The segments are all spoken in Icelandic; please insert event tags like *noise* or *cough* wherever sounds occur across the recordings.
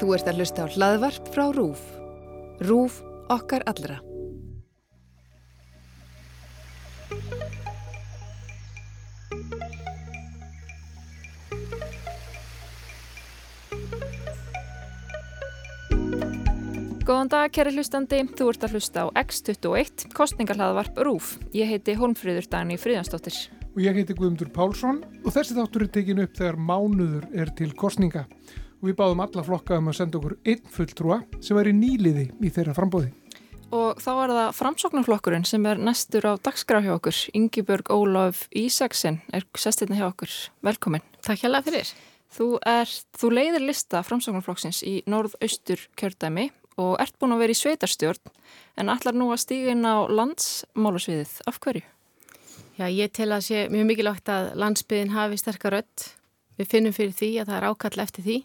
Þú ert að hlusta á hlaðvarp frá RÚF. RÚF okkar allra. Góðan dag, kæri hlustandi. Þú ert að hlusta á X21, kostningarhlaðvarp RÚF. Ég heiti Holmfríður Dagni Fríðansdóttir. Og ég heiti Guðmundur Pálsson og þessi þáttur er tekinu upp þegar mánuður er til kostninga. Og við báðum alla flokka um að senda okkur einn fulltrúa sem er í nýliði í þeirra frambóði. Og þá er það framsóknarflokkurinn sem er næstur á dagskraf hjá okkur. Yngibjörg Ólaf Ísaksen er sestirna hjá okkur. Velkomin. Takk hjá fyrir. Þú, er, þú leiðir lista framsóknarflokksins í norð-austur kjördæmi og ert búin að vera í sveitarstjórn en allar nú að stíga inn á landsmálusviðið. Af hverju? Já, ég tel að sé mjög mikilvægt að landsbyðin hafi sterkar rött. Við finnum fyrir því að það er ákall eftir því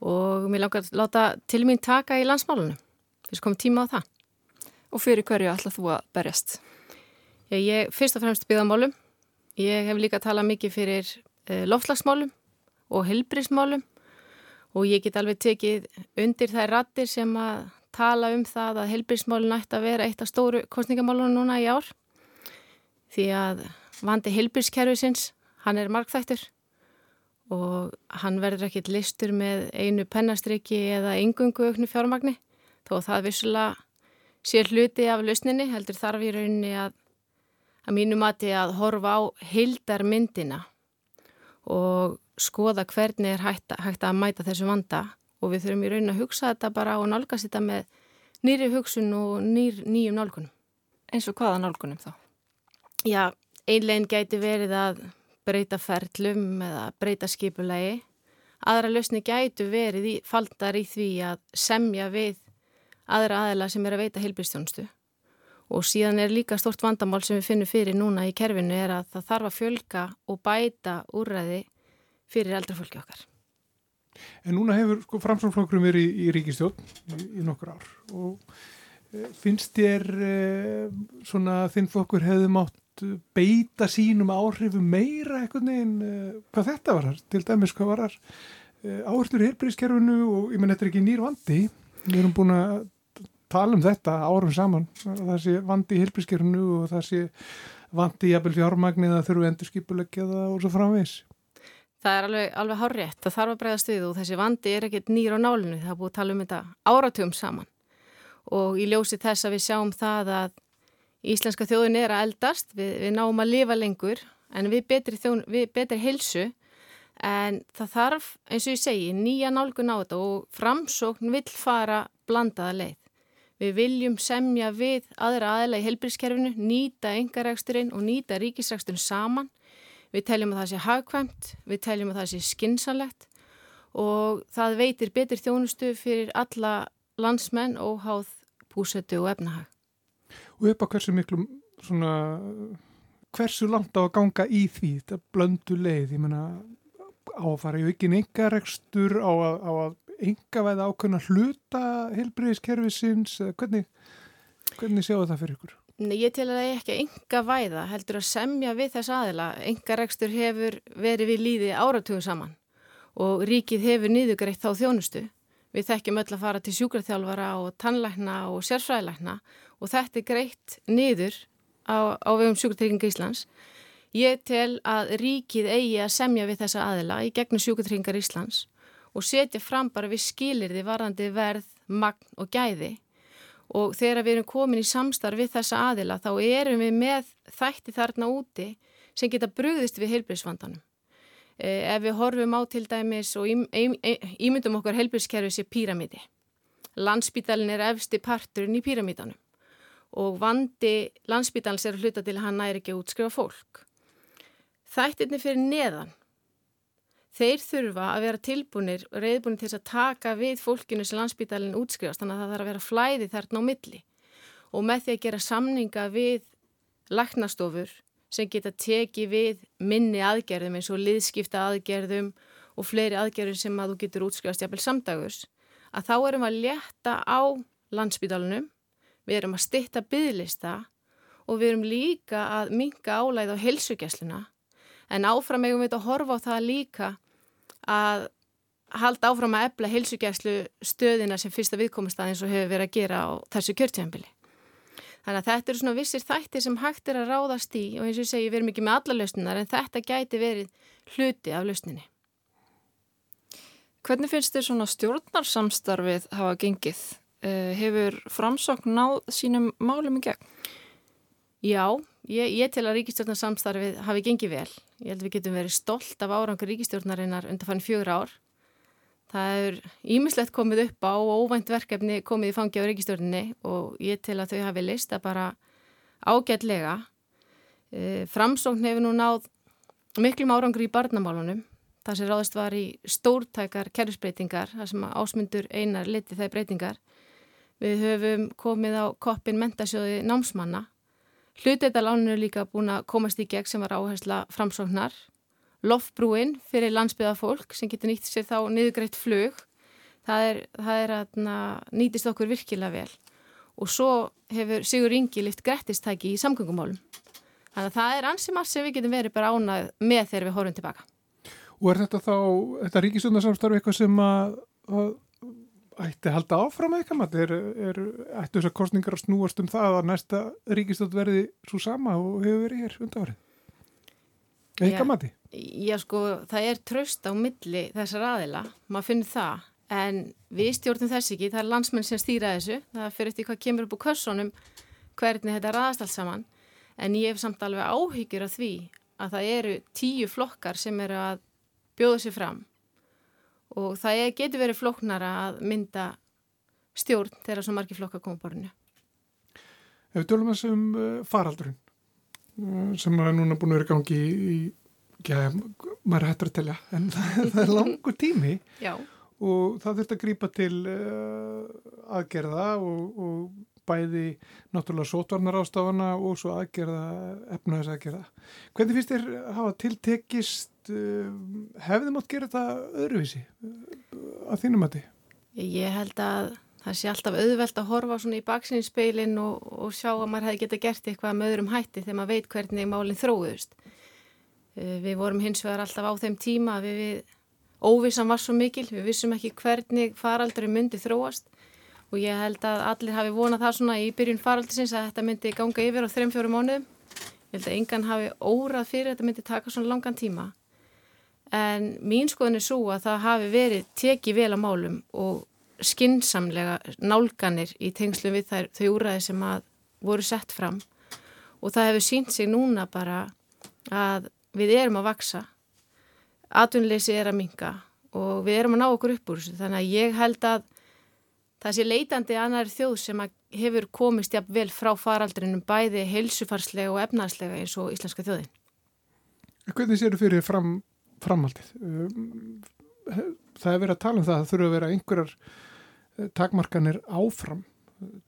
og mér langar að láta til mín taka í landsmálunum. Þess komum tíma á það. Og fyrir hverju ætlað þú að berjast? Já, ég fyrst og fremst byggðamálum. Ég hef líka talað mikið fyrir eh, loftslagsmálum og helbrismálum og ég get alveg tekið undir þær rattir sem að tala um það að helbrismálun ætti að vera eitt af stóru kostningamálunum núna í ár því að vandi helbriskerfisins, hann er markþættur og hann verður ekkit listur með einu pennastriki eða yngungu auknu fjármagni þó það vissulega sé hluti af lausninni heldur þarf í rauninni að að mínu mati að horfa á hildarmyndina og skoða hvernig er hægt, hægt að mæta þessu vanda og við þurfum í raunin að hugsa þetta bara og nálgast þetta með nýri hugsun og nýr, nýjum nálgunum. Eins og hvaða nálgunum þá? Já, einlegin gæti verið að breyta ferlum eða breyta skipulegi. Aðra lausni gætu verið í, faldar í því að semja við aðra aðela sem er að veita heilbyrstjónustu. Og síðan er líka stort vandamál sem við finnum fyrir núna í kerfinu er að það þarf að fjölga og bæta úrræði fyrir eldrafólki okkar. En núna hefur sko, framsámsflokkurum verið í, í ríkistjón í, í nokkur ár og e, finnst þér e, svona þinn flokkur hefði mátt beita sínum áhrifu meira eitthvað neginn e, hvað þetta var til dæmis hvað var e, áherslu í heilbríðskerfinu og ég menn þetta er ekki nýr vandi. Við erum búin að tala um þetta árum saman það sé vandi í heilbríðskerfinu og það sé vandi jafnvel fjármagnið að þurfu endur skipulegja og svo framvegs Það er alveg, alveg horrið, það þarf að breyðast við og þessi vandi er ekkert nýr á nálinu, það er búið að tala um þetta áratugum saman. Og í ljósi þess að við sjáum það að íslenska þjóðin er að eldast, við, við náum að lifa lengur en við betri, þjón, við betri hilsu en það þarf, eins og ég segi, nýja nálgun á þetta og framsókn vill fara blandaða leið. Við viljum semja við aðra aðla í helbrískerfinu, nýta engaræksturinn og nýta ríkisræksturinn saman Við teljum að það sé hagkvæmt, við teljum að það sé skinsanlegt og það veitir betur þjónustu fyrir alla landsmenn og háð búsetu og efnahag. Og upp á hversu miklu, svona, hversu langt á að ganga í því, þetta blöndu leið, ég menna á að fara í aukin yngarekstur, á að, á að ynga veða ákveðna hluta helbriðiskerfisins, hvernig, hvernig sjáu það fyrir ykkur? Nei, ég til að það ekki að ynga væða heldur að semja við þess aðila. Yngarekstur hefur verið við líði áratögu saman og ríkið hefur nýðugreitt þá þjónustu. Við þekkjum öll að fara til sjúkraþjálfara og tannlækna og sérfræðilækna og þetta er greitt niður á, á vegum sjúkratrygginga Íslands. Ég tel að ríkið eigi að semja við þessa aðila í gegnum sjúkratryggingar Íslands og setja fram bara við skilirði varandi verð, magn og gæði og þegar við erum komin í samstarf við þessa aðila þá erum við með þætti þarna úti sem geta brugðist við heilbríðsvandanum. Eh, ef við horfum á til dæmis og ímyndum okkar heilbríðskerfi sé píramíti. Landsbítalinn er efsti parturinn í píramítanum og vandi landsbítalins er að hluta til að hann næri ekki að útskrifa fólk. Þættirni fyrir neðan þeir þurfa að vera tilbúinir og reyðbúinir til að taka við fólkinu sem landsbítalinn útskrifast þannig að það þarf að vera flæði þarna á milli og með því að gera samninga við lagnastofur sem geta tekið við minni aðgerðum eins og liðskipta aðgerðum og fleiri aðgerðum sem að þú getur útskrifast jafnvel samdagus að þá erum við að leta á landsbítalunum, við erum að stitta byggðlista og við erum líka að minga álæð á helsugjæsluna en áfram eigum við að horfa á það líka að halda áfram að ebla heilsugjæslu stöðina sem fyrsta viðkomastað eins og hefur verið að gera á þessu kjörtjánbili. Þannig að þetta eru svona vissir þættir sem hægt er að ráðast í og eins og ég segi við erum ekki með alla lausninar en þetta gæti verið hluti af lausninni. Hvernig finnst þér svona stjórnarsamstarfið hafa gengið? Uh, hefur framsókn náð sínum málum í gegn? Já, ég, ég til að ríkistjórnarsamstarfið hafi gengið vel. Ég held að við getum verið stolt af árangur ríkistjórnarinnar undan fann fjögur ár. Það er ímislegt komið upp á og óvænt verkefni komið í fangi á ríkistjórninni og ég til að þau hafi lista bara ágætlega. Uh, framsókn hefur nú náð miklum árangur í barnamálunum Það sem ráðist var í stórtækar kerfsbreytingar, það sem ásmundur einar liti þeir breytingar. Við höfum komið á koppin mentasjóði námsmanna. Hluteitaláninu er líka búin að komast í gegn sem var áhersla framsóknar. Loftbrúin fyrir landsbyðafólk sem getur nýtt sér þá niðugreitt flug. Það, er, það er að nýtist okkur virkilega vel. Og svo hefur Sigur Ingi lift grettistæki í samgöngumálum. Þannig að það er ansi margt sem við getum verið bara ánað með þegar við horfum tilbaka. Og er þetta þá, þetta ríkisöndarsamstarfi eitthvað sem að, að ætti að halda áfram eitthvað? Er, er, ættu þessar kostningar að snúast um það að næsta ríkistönd verði svo sama og hefur verið hér undan árið? Eitthvað mati? Já sko, það er tröst á milli þessar aðila, maður finnir það, en við stjórnum þess ekki, það er landsmenn sem stýra þessu, það fyrir eftir hvað kemur upp úr kössonum, hvernig þetta raðast alls saman, en ég hef samt alveg áhyggjur af því að það eru tíu flokkar sem eru að bjóða sér fram og það er, getur verið floknara að mynda stjórn þegar svo margir flokkar koma borðinu. Ef við tölum þessum uh, faraldurinn uh, sem er núna búin að vera gangi í, já, maður hættur að telja, en *laughs* það, er langu tími já. og það þurft að grýpa til uh, aðgerða og, og bæði náttúrulega sótvarnar ástafana og svo aðgerða efnaðis aðgerða. Hvernig finnst þér hafa tiltekist uh, hefði mátt gera þetta öðruvísi uh, að þínum að því? Ég held að það sé alltaf auðvelt að horfa svona í baksinspeilin og, og sjá að maður hefði geta gert eitthvað með öðrum hætti þegar maður veit hvernig málinn þróðust. Uh, við vorum hins vegar alltaf á þeim tíma við, við óvissan var svo mikil, við vissum ekki hvernig faraldri myndi þróast og ég held að allir hafi vonað það svona í byrjun faraldisins að þetta myndi ganga yfir á 3-4 mánuðum. Ég held að engan hafi órað fyrir þetta myndi taka svona langan tíma. En mín skoðin er svo að það hafi verið tekið vel á málum og skinsamlega nálganir í tengslu við þær, þau úræði sem að voru sett fram. Og það hefur sínt sig núna bara að við erum að vaksa atvinnleysi er að minga og við erum að ná okkur upp úr þessu. Þannig að ég held að það sé leitandi annar þjóð sem hefur komist jafn vel frá faraldrinum bæði heilsufarslega og efnarslega eins og íslenska þjóðin Hvernig séu fyrir fram framhaldið. Um, það er verið að tala um það að það þurfa að vera einhverjar eh, takmarkanir áfram,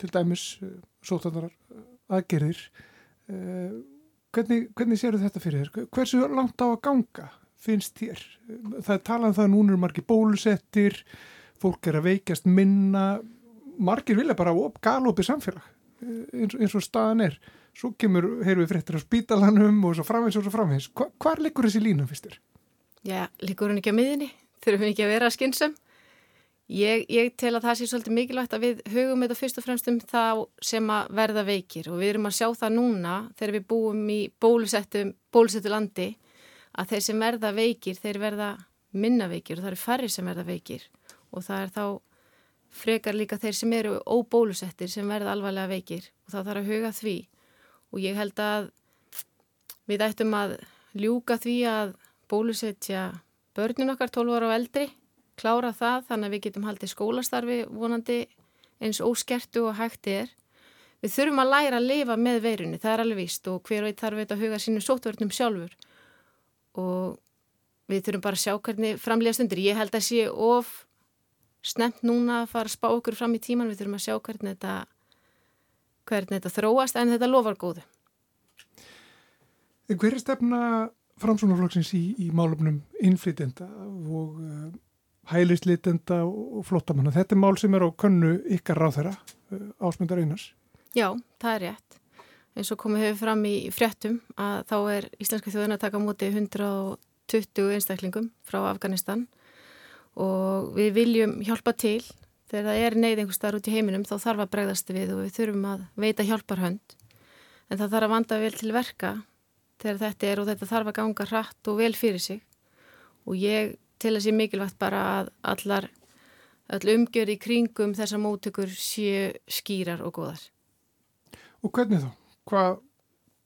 til dæmis eh, sótandarar eh, aðgerðir. Hvernig, hvernig séu þetta fyrir þér? Hversu langt á að ganga finnst þér? Það er talað um það að núna eru margir bólusettir, fólk er að veikjast minna, margir vilja bara galopið samfélag eins, eins og staðan er. Svo kemur, heyru við fréttir á spítalanum og svo framvegs og svo framvegs. Hva, hvar liggur þessi lína fyrst þér? Já, líkur hún ekki á miðinni, þurfum við ekki að vera skynsum. Ég, ég tel að það sé svolítið mikilvægt að við hugum þetta fyrst og fremst um þá sem að verða veikir og við erum að sjá það núna þegar við búum í bólusettu landi að þeir sem verða veikir, þeir verða minna veikir og það eru færri sem verða veikir og það er þá frekar líka þeir sem eru óbólusettir sem verða alvarlega veikir og það þarf að huga því og ég held að við ættum að ljúka því að bólusetja börnun okkar 12 ára og eldri, klára það þannig að við getum haldið skólastarfi vonandi eins óskertu og hægt er. Við þurfum að læra að lifa með veirunni, það er alveg víst og hver veit þarf við að huga sínum sótvörnum sjálfur og við þurfum bara að sjá hvernig framlega stundir. Ég held að sé of snemt núna að fara að spá okkur fram í tíman, við þurfum að sjá hvernig þetta, hvernig þetta þróast en þetta lofar góðu. Hver er stefna framsónaflokksins í, í málumnum innflytenda og uh, hælislitenda og flottamanna. Þetta er mál sem er á könnu ykkar ráð þeirra, uh, ásmundar einars. Já, það er rétt. Eins og komið hefur fram í fréttum að þá er Íslenska þjóðin að taka múti 120 einstaklingum frá Afganistan og við viljum hjálpa til þegar það er neyð einhver starf út í heiminum þá þarf að bregðast við og við þurfum að veita hjálparhönd en það þarf að vanda vel til verka þegar þetta er og þetta þarf að ganga hratt og vel fyrir sig og ég til að sé mikilvægt bara að allar all umgjör í kringum þessar móttökur séu skýrar og góðar. Og hvernig þá? Hvað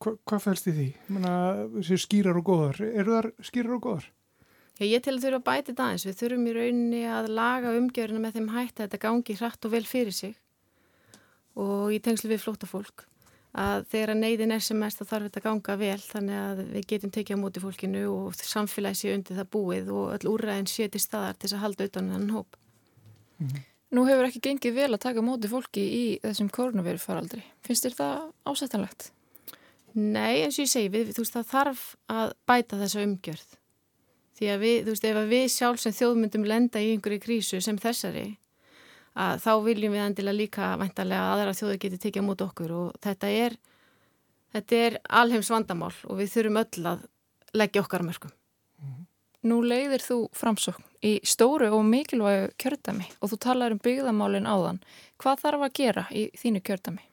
hva, hva fælst í því? Séu skýrar og góðar? Eru þar skýrar og góðar? Já, ég til að þurfa að bæti þetta aðeins. Við þurfum í rauninni að laga umgjöruna með þeim hætti að þetta gangi hratt og vel fyrir sig og í tengslu við flóta fólk að þegar neyðin er sem mest þá þarf þetta að ganga vel þannig að við getum tekið á móti fólkinu og samfélagi sé undir það búið og öll úrræðin sé til staðar til þess að halda utan þennan hóp. Mm -hmm. Nú hefur ekki gengið vel að taka móti fólki í þessum kórnaveru faraldri. Finnst þér það ásættanlegt? Nei, eins og ég segi, við, þú veist það þarf að bæta þessa umgjörð. Því að við, þú veist, ef við sjálf sem þjóðmyndum lenda í einhverju krísu sem þessari að þá viljum við endilega líka vantarlega að aðra þjóður geti tekið á mót okkur og þetta er, þetta er alheims vandamál og við þurfum öll að leggja okkar mörgum. Nú leiðir þú framsókn í stóru og mikilvægu kjördami og þú talar um byggðamálinn áðan. Hvað þarf að gera í þínu kjördami?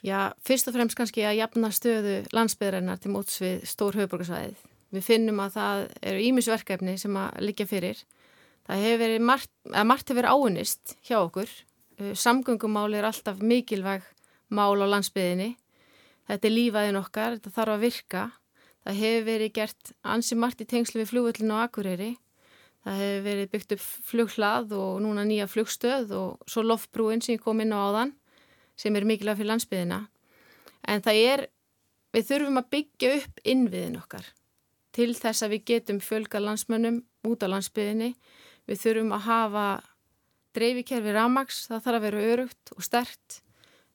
Já, fyrst og fremst kannski að jafna stöðu landsbyðarinnar til móts við stór höfuborgarsvæðið. Við finnum að það eru ímisverkefni sem að liggja fyrir Það hefur verið margt, margt hefur verið áunist hjá okkur. Uh, Samgöngumál er alltaf mikilvæg mál á landsbyðinni. Þetta er lífaðin okkar, þetta þarf að virka. Það hefur verið gert ansi margt í tengslu við flugvöldinu á Akureyri. Það hefur verið byggt upp flughlað og núna nýja flugstöð og svo loftbrúin sem ég kom inn á áðan sem er mikilvæg fyrir landsbyðina. En það er, við þurfum að byggja upp innviðin okkar til þess að við getum fjölga landsmönnum út á landsbyðinni Við þurfum að hafa dreifikerfi ramags, það þarf að vera örugt og stert.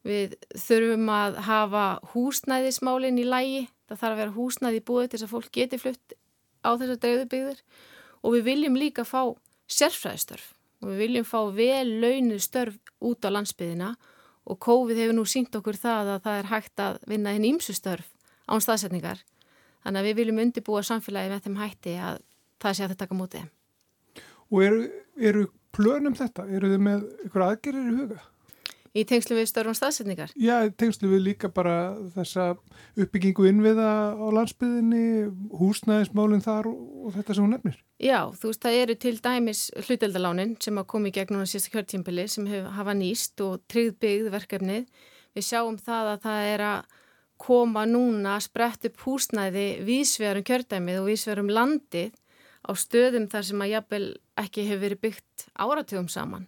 Við þurfum að hafa húsnæðismálinn í lægi, það þarf að vera húsnæði búið til þess að fólk geti flutt á þessar dreifðubigður og við viljum líka fá sérfræðistörf og við viljum fá vel launuð störf út á landsbyðina og COVID hefur nú sínt okkur það að það er hægt að vinna hinn ímsu störf án staðsetningar. Þannig að við viljum undibúa samfélagi með þeim hætti að það sé að þetta taka mótið. Og eru, eru plönum þetta? Eru þið með ykkur aðgerir í huga? Í tengslu við störfum staðsetningar? Já, í tengslu við líka bara þessa uppbyggingu innviða á landsbyðinni, húsnæðismálinn þar og, þetta sem hún nefnir. Já, þú veist, það eru til dæmis hluteldalánin sem hafa komið gegn núna síðasta kjörtímpili sem hafa nýst og tryggbyggð verkefnið. Við sjáum það að það er að koma núna að sprett upp húsnæði vísvegarum kjördæmið og vísvegarum landið á stöðum þar sem að jafnvel ekki hefur verið byggt áratugum saman.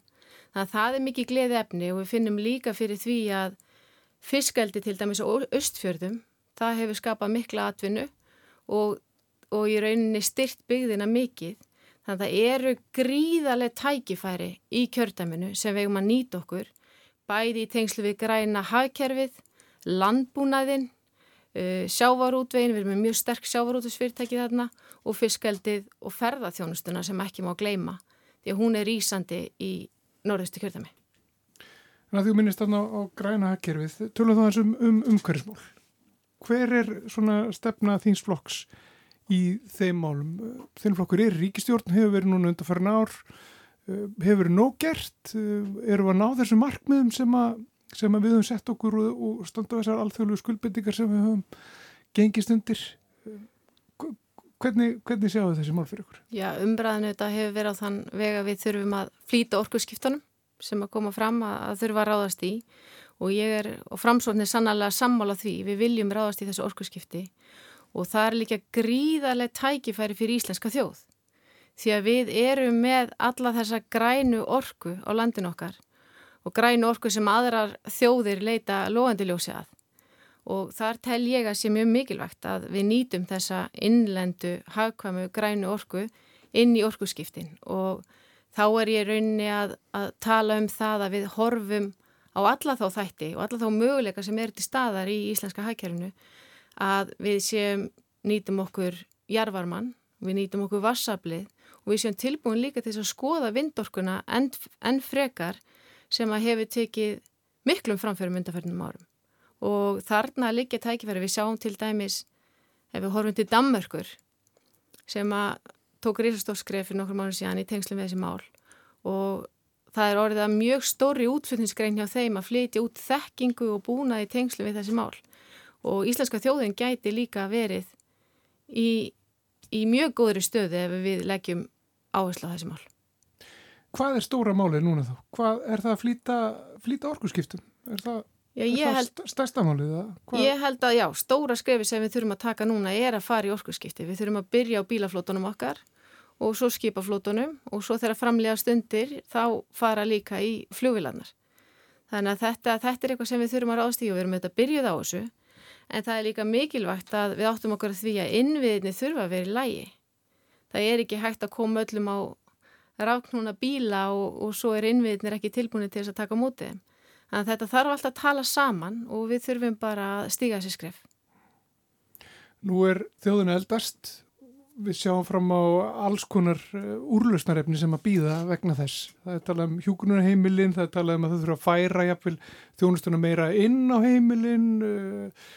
Þannig að það er mikið gleði efni og við finnum líka fyrir því að fiskaldi til dæmis á östfjörðum, það hefur skapað mikla atvinnu og, og í rauninni styrt byggðina mikið. Þannig að það eru gríðarlega tækifæri í kjördæminu sem við erum að nýta okkur, bæði í tengslu við græna hagkerfið, landbúnaðinn, uh, sjávarútvegin, við erum með mjög sterk sjávarútusfyrirtæki þarna og fiskaldið og ferðarþjónustuna sem ekki má gleima því að hún er ísandi í norðustu kjörðami. Þannig að þú minnist þarna á græna hagkerfið, tölum það um, um umhverfismál. Hver er svona stefna þíns flokks í þeim málum? Þinn flokkur er ríkistjórn, hefur verið núna undan farin ár, hefur verið nóg gert, eru að ná þessu markmiðum sem að, sem við höfum sett okkur og, og standa þessar alþjóðlu skuldbendingar sem við höfum gengist undir? Hvernig, hvernig sjáu þessi mál fyrir ykkur? Já, umbræðinu þetta hefur verið á þann vega við þurfum að flýta orkuskiptunum sem að koma fram að, að þurfa að ráðast í. Og ég er, og framsóknir sannlega sammála því, við viljum ráðast í þessu orkuskipti. Og það er líka gríðarlega tækifæri fyrir íslenska þjóð. Því að við erum með alla þessa grænu orku á landin okkar og grænu orku sem aðrar þjóðir leita loðandiljósi að. Og þar tel ég að sé mjög mikilvægt að við nýtum þessa innlendu hagkvæmu grænu orku inn í orkuskiptin. Og þá er ég rauninni að, að tala um það að við horfum á alla þá þætti og alla þá möguleika sem er til staðar í íslenska hagkjærunu að við séum nýtum okkur jarvarmann, við nýtum okkur vassablið og við séum tilbúin líka til að skoða vindorkuna enn en frekar sem að hefur tekið miklum framförum undarferðinum árum. Og þarna liggja tækifæri. Við sjáum til dæmis ef við horfum til Dammörkur sem að tók risastórskref fyrir nokkur mánu síðan í tengslum við þessi mál. Og það er orðið að mjög stóri útflutningsgrein hjá þeim að flytja út þekkingu og búna í tengslum við þessi mál. Og íslenska þjóðin gæti líka verið í, í mjög góðri stöðu ef við leggjum áherslu á þessi mál. Hvað er stóra málið núna þá? Hvað er það að flýta, flýta orkuskiptum? Er það, já, er það stærsta málið? Ég held að já, stóra skrefi sem við þurfum að taka núna er að fara í orkuskipti. Við þurfum að byrja á bílaflótunum okkar og svo skipaflótunum og svo þegar framlega stundir þá fara líka í fljóvilarnar. Þannig að þetta, þetta er eitthvað sem við þurfum að ráðstíða og við erum auðvitað að byrjuð á þessu en það er líka mikilvægt að við áttum okkur að því að innviðinni þurfa að vera í lægi. Það er ekki hægt að koma öllum á ráknúna bíla og, og svo er innviðinir ekki tilbúinir til þess að taka mútið. Þannig að þetta þarf alltaf að tala saman og við þurfum bara að stíga þessi skref. Nú er þjóðinu eldast. Við sjáum fram á alls konar uh, úrlausnarefni sem að býða vegna þess. Það er talað um hjúkunarheimilin, það er talað um að þau þurfa að færa jafnvel þjónustuna meira inn á heimilin uh,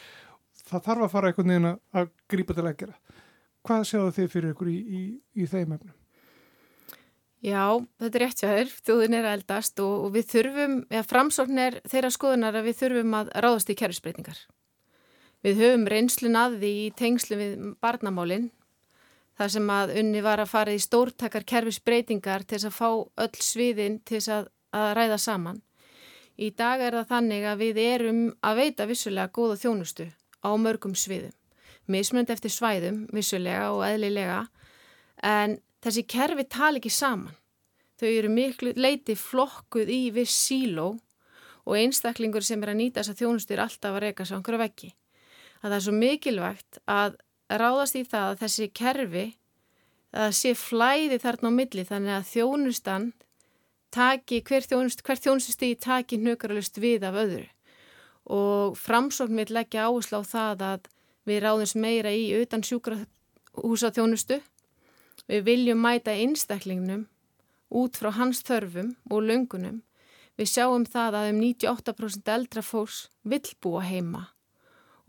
það þarf að fara einhvern veginn að grípa til að gera. Hvað sjáðu þið fyrir ykkur í, í, í þeim efnum? Já, þetta er rétt jáður, þjóðin er eldast og, og við þurfum, eða framsókn er þeirra skoðunar að við þurfum að ráðast í kerfisbreytingar. Við höfum reynslun að því í tengslu við barnamálinn, þar sem að unni var að fara í stórtakar kerfisbreytingar til þess að fá öll sviðin til þess að, að ræða saman. Í dag er það þannig að við erum að veita vissulega góða þjónustu á mörgum sviðum. Mismund eftir svæðum, vissulega og eðlilega, en þessi kerfi tala ekki saman. Þau eru miklu leiti flokkuð í viss síló og einstaklingur sem er að nýta þess að þjónustu er alltaf að reyka svo einhverju veggi. Að það er svo mikilvægt að ráðast í það að þessi kerfi, að sé flæði þarna á milli þannig að þjónustan taki, hver þjónust, þjónustustigi taki hnökaralust við af öðru og framsókn mitt leggja áherslu á það að við ráðumst meira í utan sjúkrahúsaþjónustu. Við viljum mæta einstaklingnum út frá hans þörfum og löngunum. Við sjáum það að um 98% eldra fólks vill búa heima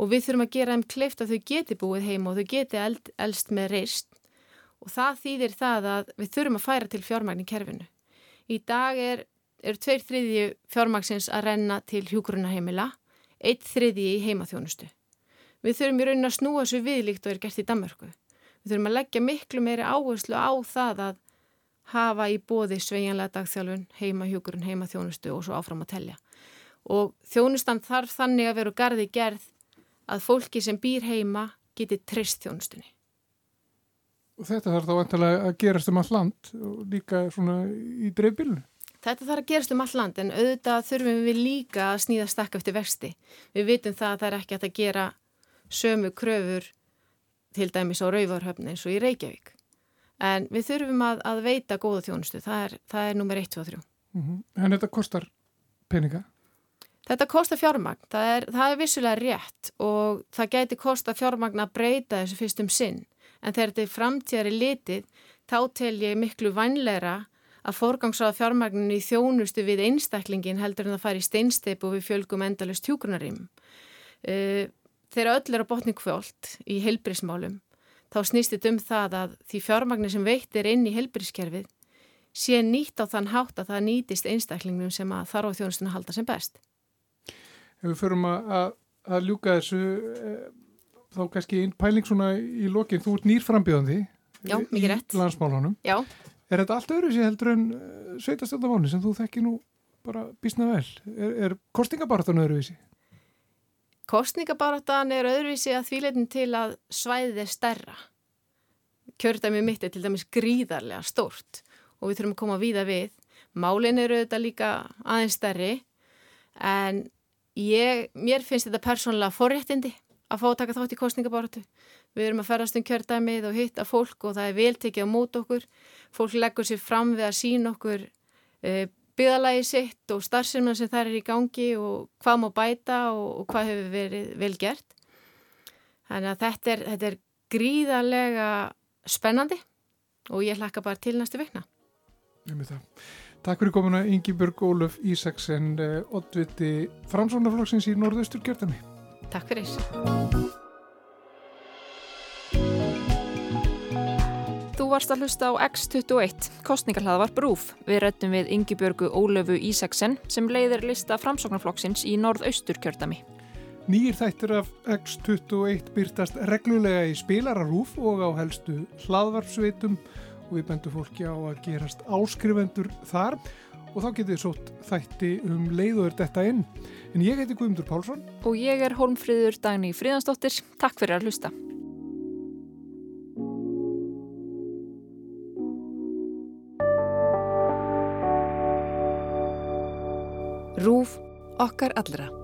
og við þurfum að gera þeim kleift að þau geti búið heima og þau geti eld, eldst með reist og það þýðir það að við þurfum að færa til fjármagn í kerfinu. Í dag er, er tveir þriðju fjármagsins að renna til hjúgrunaheimila eitt þriði í heimaþjónustu. Við þurfum í raunin að snúa þessu viðlíkt og er gert í Danmörku. Við þurfum að leggja miklu meiri áherslu á það að hafa í bóði sveianlega dagþjálfun, heimahjúkurun, heimaþjónustu og svo áfram að tellja. Og þjónustan þarf þannig að veru gardi gerð að fólki sem býr heima geti trist þjónustunni. Og þetta þarf þá að gerast um all land og líka í dreifbílunum? Þetta þarf að gerast um all land en auðvitað þurfum við líka að snýða stakka eftir vexti. Við vitum það að það er ekki að gera sömu kröfur til dæmis á rauvarhöfni eins og í Reykjavík. En við þurfum að, að veita góða þjónustu. Það er, það er nummer 1, 2 og 3. Mm -hmm. En þetta kostar peninga? Þetta kostar fjármagn. Það er, það er vissulega rétt og það gæti kosta fjármagn að breyta þessu fyrstum sinn. En þegar þetta er framtíðari litið þá tel ég miklu vannleira að forgangsáða fjármagninu í þjónustu við einstaklingin heldur en það fari í steinsteip og við fjölgum endalust hjúgrunarím. Uh, þegar öll er á botni kvöld í helbrismálum þá snýst þetta um það að því fjármagnir sem veitir inn í helbriskerfið sé nýtt á þann hátt að það nýtist einstaklingum sem að þarf á þjónustuna halda sem best. Ef við förum að, að, að ljúka þessu eh, þá kannski einn pæling svona í lokin, þú ert nýrframbjöðandi í landsmálunum. Já. Er þetta allt öðru sér heldur en eh, sveitastöndafónu sem þú þekki nú bara bísna vel? Er, er kostningabaratan öðruvísi? Kostningabaratan er öðruvísi að þvíleitin til að svæðið er stærra. Kjördæmi mitt er til dæmis gríðarlega stórt og við þurfum að koma víða við. Málin eru auðvitað líka aðeins stærri en ég, mér finnst þetta persónulega forréttindi að fá að taka þátt í kostningabaratu. Við erum að ferast um kjördæmið og hitta fólk og það er veltekið á mót okkur. Fólk leggur sér fram við að sína okkur e, byggðalagi sitt og starfsefnum sem það er í gangi og hvað má bæta og, og hvað hefur verið vel gert. Þannig að þetta er, þetta er gríðarlega spennandi og ég hlakka bara til næstu vikna. Takk fyrir komuna Ingi Björg Óluf Ísaksen, oddviti framsónaflokksins í norðaustur kjördæmi. Takk fyrir. Varst að hlusta á X21, kostningarhlaðvar Brúf. Við rettum við Yngibjörgu Ólöfu Ísaksen sem leiðir lista framsóknarflokksins í norðaustur kjördami. Nýjir þættir af X21 byrtast reglulega í spilararúf og á helstu hlaðvarpsveitum og við bendum fólki á að gerast áskrifendur þar og þá getið þið sótt þætti um leiður þetta inn. En ég heiti Guðmundur Pálsson. Og ég er Holmfríður Dagný Fríðansdóttir. Takk fyrir að hlusta. Rúf okkar allra.